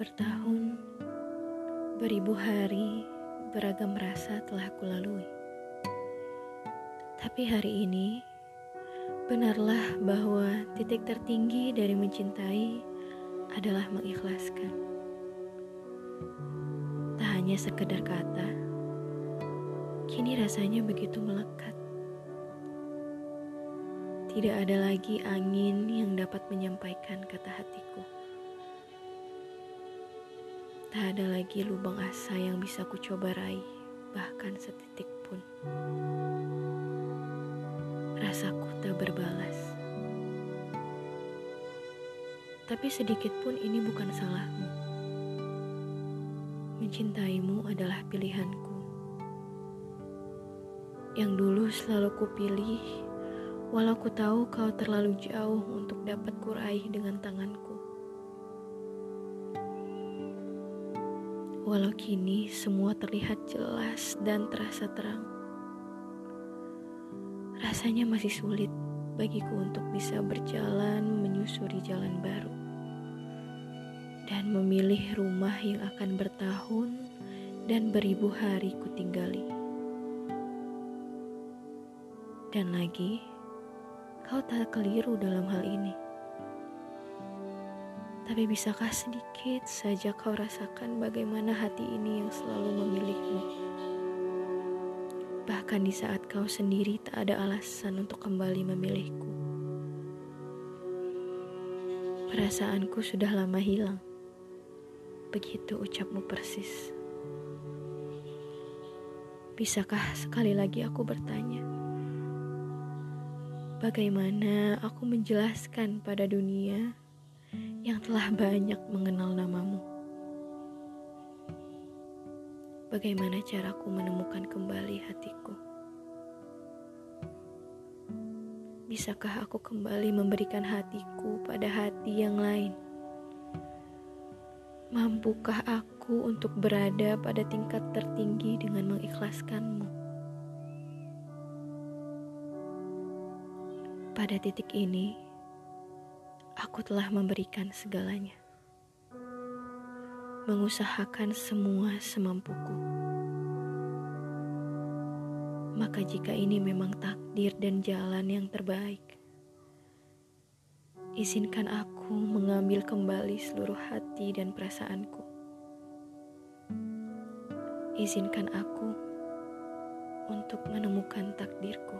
Bertahun, beribu hari, beragam rasa telah kulalui. Tapi hari ini, benarlah bahwa titik tertinggi dari mencintai adalah mengikhlaskan. Tak hanya sekedar kata, kini rasanya begitu melekat. Tidak ada lagi angin yang dapat menyampaikan kata hatiku. Tak ada lagi lubang asa yang bisa ku coba raih, bahkan setitik pun. Rasaku tak berbalas. Tapi sedikit pun ini bukan salahmu. Mencintaimu adalah pilihanku. Yang dulu selalu kupilih, walau ku tahu kau terlalu jauh untuk dapat kuraih dengan tanganku. Walau kini semua terlihat jelas dan terasa terang, rasanya masih sulit bagiku untuk bisa berjalan menyusuri jalan baru dan memilih rumah yang akan bertahun dan beribu hari ku tinggali. Dan lagi, kau tak keliru dalam hal ini. Tapi bisakah sedikit saja kau rasakan bagaimana hati ini yang selalu memilihmu? Bahkan di saat kau sendiri tak ada alasan untuk kembali memilihku. Perasaanku sudah lama hilang. Begitu ucapmu persis. Bisakah sekali lagi aku bertanya? Bagaimana aku menjelaskan pada dunia yang telah banyak mengenal namamu. Bagaimana caraku menemukan kembali hatiku? Bisakah aku kembali memberikan hatiku pada hati yang lain? Mampukah aku untuk berada pada tingkat tertinggi dengan mengikhlaskanmu? Pada titik ini, aku telah memberikan segalanya, mengusahakan semua semampuku. Maka, jika ini memang takdir dan jalan yang terbaik, izinkan aku mengambil kembali seluruh hati dan perasaanku. Izinkan aku untuk menemukan takdirku.